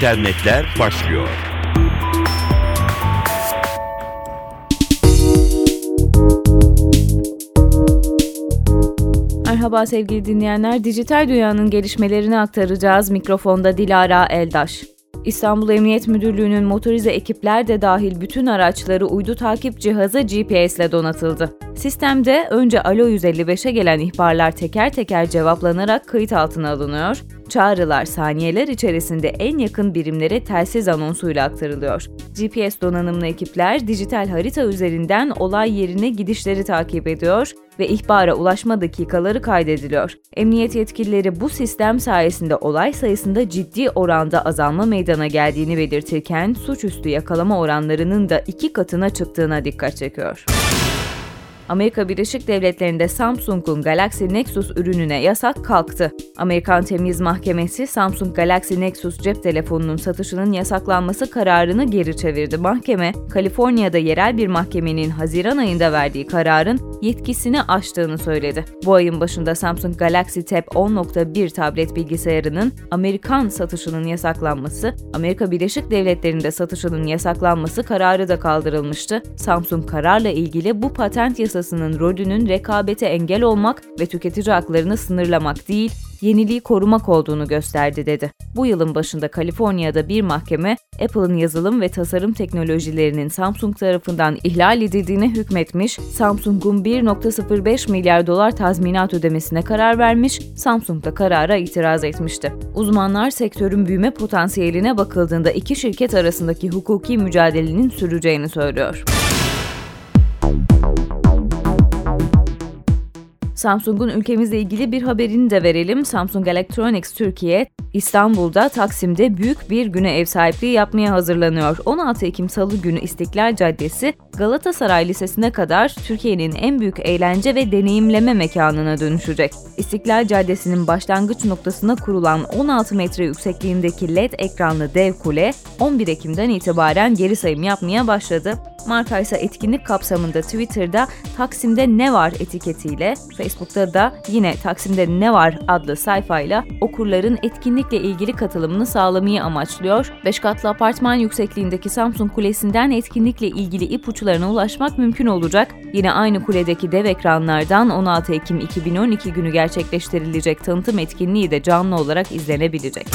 internetler başlıyor. Merhaba sevgili dinleyenler. Dijital dünyanın gelişmelerini aktaracağız. Mikrofonda Dilara Eldaş. İstanbul Emniyet Müdürlüğü'nün motorize ekipler de dahil bütün araçları uydu takip cihazı GPS ile donatıldı. Sistemde önce Alo 155'e gelen ihbarlar teker teker cevaplanarak kayıt altına alınıyor, çağrılar saniyeler içerisinde en yakın birimlere telsiz anonsuyla aktarılıyor. GPS donanımlı ekipler dijital harita üzerinden olay yerine gidişleri takip ediyor ve ihbara ulaşma dakikaları kaydediliyor. Emniyet yetkilileri bu sistem sayesinde olay sayısında ciddi oranda azalma meydana geldiğini belirtirken suçüstü yakalama oranlarının da iki katına çıktığına dikkat çekiyor. Amerika Birleşik Devletleri'nde Samsung'un Galaxy Nexus ürününe yasak kalktı. Amerikan Temiz Mahkemesi Samsung Galaxy Nexus cep telefonunun satışının yasaklanması kararını geri çevirdi. Mahkeme, Kaliforniya'da yerel bir mahkemenin Haziran ayında verdiği kararın yetkisini aştığını söyledi. Bu ayın başında Samsung Galaxy Tab 10.1 tablet bilgisayarının Amerikan satışının yasaklanması, Amerika Birleşik Devletleri'nde satışının yasaklanması kararı da kaldırılmıştı. Samsung kararla ilgili bu patent yasası yasasının rolünün rekabete engel olmak ve tüketici haklarını sınırlamak değil, yeniliği korumak olduğunu gösterdi dedi. Bu yılın başında Kaliforniya'da bir mahkeme Apple'ın yazılım ve tasarım teknolojilerinin Samsung tarafından ihlal edildiğine hükmetmiş, Samsung'un 1.05 milyar dolar tazminat ödemesine karar vermiş, Samsung da karara itiraz etmişti. Uzmanlar sektörün büyüme potansiyeline bakıldığında iki şirket arasındaki hukuki mücadelenin süreceğini söylüyor. Samsung'un ülkemizle ilgili bir haberini de verelim. Samsung Electronics Türkiye, İstanbul'da Taksim'de büyük bir güne ev sahipliği yapmaya hazırlanıyor. 16 Ekim Salı günü İstiklal Caddesi, Galatasaray Lisesi'ne kadar Türkiye'nin en büyük eğlence ve deneyimleme mekanına dönüşecek. İstiklal Caddesi'nin başlangıç noktasına kurulan 16 metre yüksekliğindeki LED ekranlı dev kule 11 Ekim'den itibaren geri sayım yapmaya başladı. Marka ise etkinlik kapsamında Twitter'da Taksim'de ne var etiketiyle, Facebook'ta da yine Taksim'de ne var adlı sayfayla okurların etkinlikle ilgili katılımını sağlamayı amaçlıyor. 5 katlı apartman yüksekliğindeki Samsung Kulesi'nden etkinlikle ilgili ipuçlarına ulaşmak mümkün olacak. Yine aynı kuledeki dev ekranlardan 16 Ekim 2012 günü gerçekleştirilecek tanıtım etkinliği de canlı olarak izlenebilecek.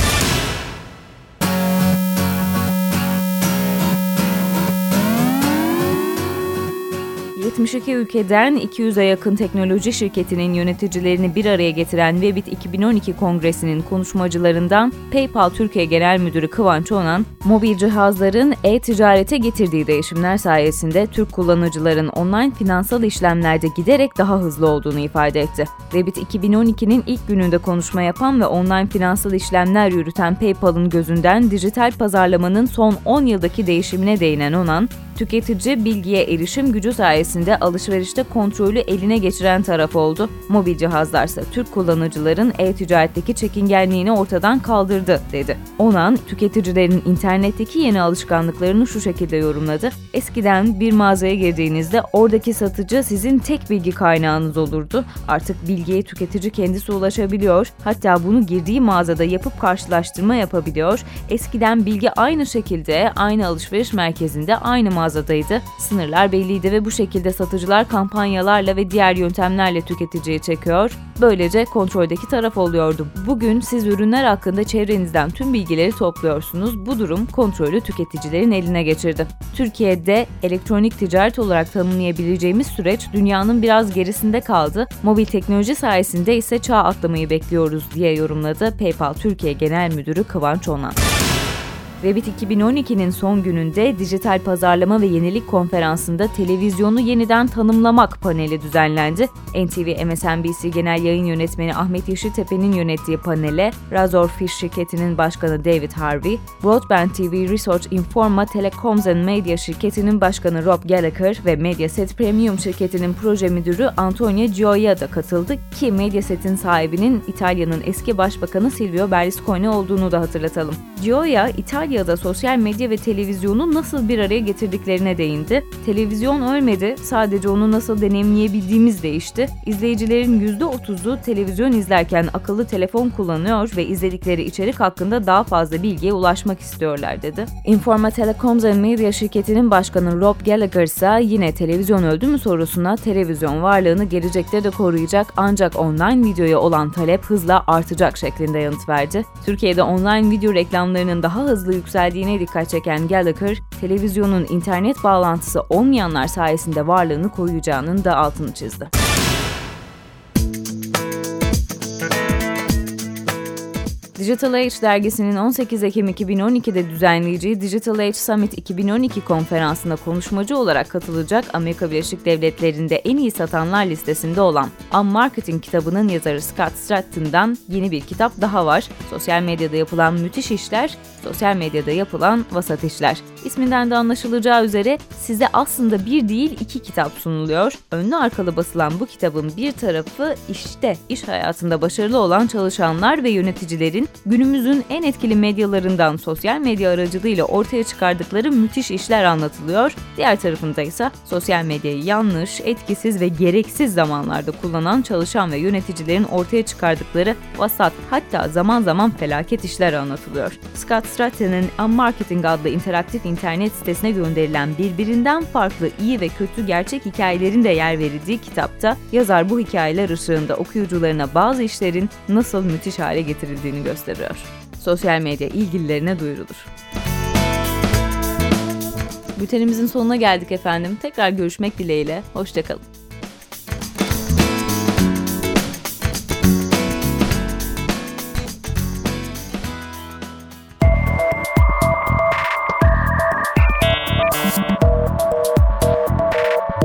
72 ülkeden 200'e yakın teknoloji şirketinin yöneticilerini bir araya getiren Webit 2012 Kongresi'nin konuşmacılarından PayPal Türkiye Genel Müdürü Kıvanç Onan, mobil cihazların e-ticarete getirdiği değişimler sayesinde Türk kullanıcıların online finansal işlemlerde giderek daha hızlı olduğunu ifade etti. Webit 2012'nin ilk gününde konuşma yapan ve online finansal işlemler yürüten PayPal'ın gözünden dijital pazarlamanın son 10 yıldaki değişimine değinen Onan, Tüketici bilgiye erişim gücü sayesinde alışverişte kontrolü eline geçiren taraf oldu. Mobil cihazlarsa Türk kullanıcıların e-ticaretteki çekingenliğini ortadan kaldırdı dedi. Onan, tüketicilerin internetteki yeni alışkanlıklarını şu şekilde yorumladı. Eskiden bir mağazaya girdiğinizde oradaki satıcı sizin tek bilgi kaynağınız olurdu. Artık bilgiye tüketici kendisi ulaşabiliyor. Hatta bunu girdiği mağazada yapıp karşılaştırma yapabiliyor. Eskiden bilgi aynı şekilde aynı alışveriş merkezinde aynı mağazada mağazadaydı. Sınırlar belliydi ve bu şekilde satıcılar kampanyalarla ve diğer yöntemlerle tüketiciyi çekiyor. Böylece kontroldeki taraf oluyordu. Bugün siz ürünler hakkında çevrenizden tüm bilgileri topluyorsunuz. Bu durum kontrolü tüketicilerin eline geçirdi. Türkiye'de elektronik ticaret olarak tanımlayabileceğimiz süreç dünyanın biraz gerisinde kaldı. Mobil teknoloji sayesinde ise çağ atlamayı bekliyoruz diye yorumladı PayPal Türkiye Genel Müdürü Kıvanç Onan. Revit 2012'nin son gününde dijital pazarlama ve yenilik konferansında televizyonu yeniden tanımlamak paneli düzenlendi. NTV MSNBC Genel Yayın Yönetmeni Ahmet Yeşiltepe'nin yönettiği panele Razor Fish şirketinin başkanı David Harvey, Broadband TV Research Informa Telecoms and Media şirketinin başkanı Rob Gallagher ve Mediaset Premium şirketinin proje müdürü Antonio Gioia da katıldı ki Mediaset'in sahibinin İtalya'nın eski başbakanı Silvio Berlusconi olduğunu da hatırlatalım. Gioia, İtalya ya da sosyal medya ve televizyonu nasıl bir araya getirdiklerine değindi. Televizyon ölmedi, sadece onu nasıl deneyimleyebildiğimiz değişti. İzleyicilerin %30'u televizyon izlerken akıllı telefon kullanıyor ve izledikleri içerik hakkında daha fazla bilgiye ulaşmak istiyorlar dedi. Informa Telecoms and Media şirketinin başkanı Rob Gallagher ise yine televizyon öldü mü sorusuna televizyon varlığını gelecekte de koruyacak ancak online videoya olan talep hızla artacak şeklinde yanıt verdi. Türkiye'de online video reklamlarının daha hızlı yükseldiğine dikkat çeken Gallagher, televizyonun internet bağlantısı olmayanlar sayesinde varlığını koruyacağının da altını çizdi. Digital Age dergisinin 18 Ekim 2012'de düzenleyeceği Digital Age Summit 2012 konferansına konuşmacı olarak katılacak Amerika Birleşik Devletleri'nde en iyi satanlar listesinde olan Am Marketing kitabının yazarı Scott Stratton'dan yeni bir kitap daha var. Sosyal medyada yapılan müthiş işler, sosyal medyada yapılan vasat işler. İsminden de anlaşılacağı üzere size aslında bir değil iki kitap sunuluyor. Önlü arkalı basılan bu kitabın bir tarafı işte iş hayatında başarılı olan çalışanlar ve yöneticilerin günümüzün en etkili medyalarından sosyal medya aracılığıyla ortaya çıkardıkları müthiş işler anlatılıyor. Diğer tarafında ise sosyal medyayı yanlış, etkisiz ve gereksiz zamanlarda kullanan çalışan ve yöneticilerin ortaya çıkardıkları vasat hatta zaman zaman felaket işler anlatılıyor. Scott Stratton'ın Unmarketing adlı interaktif internet sitesine gönderilen birbirinden farklı iyi ve kötü gerçek hikayelerin de yer verildiği kitapta yazar bu hikayeler ışığında okuyucularına bazı işlerin nasıl müthiş hale getirildiğini gösteriyor. Sosyal medya ilgililerine duyurulur. Bültenimizin sonuna geldik efendim. Tekrar görüşmek dileğiyle. Hoşçakalın.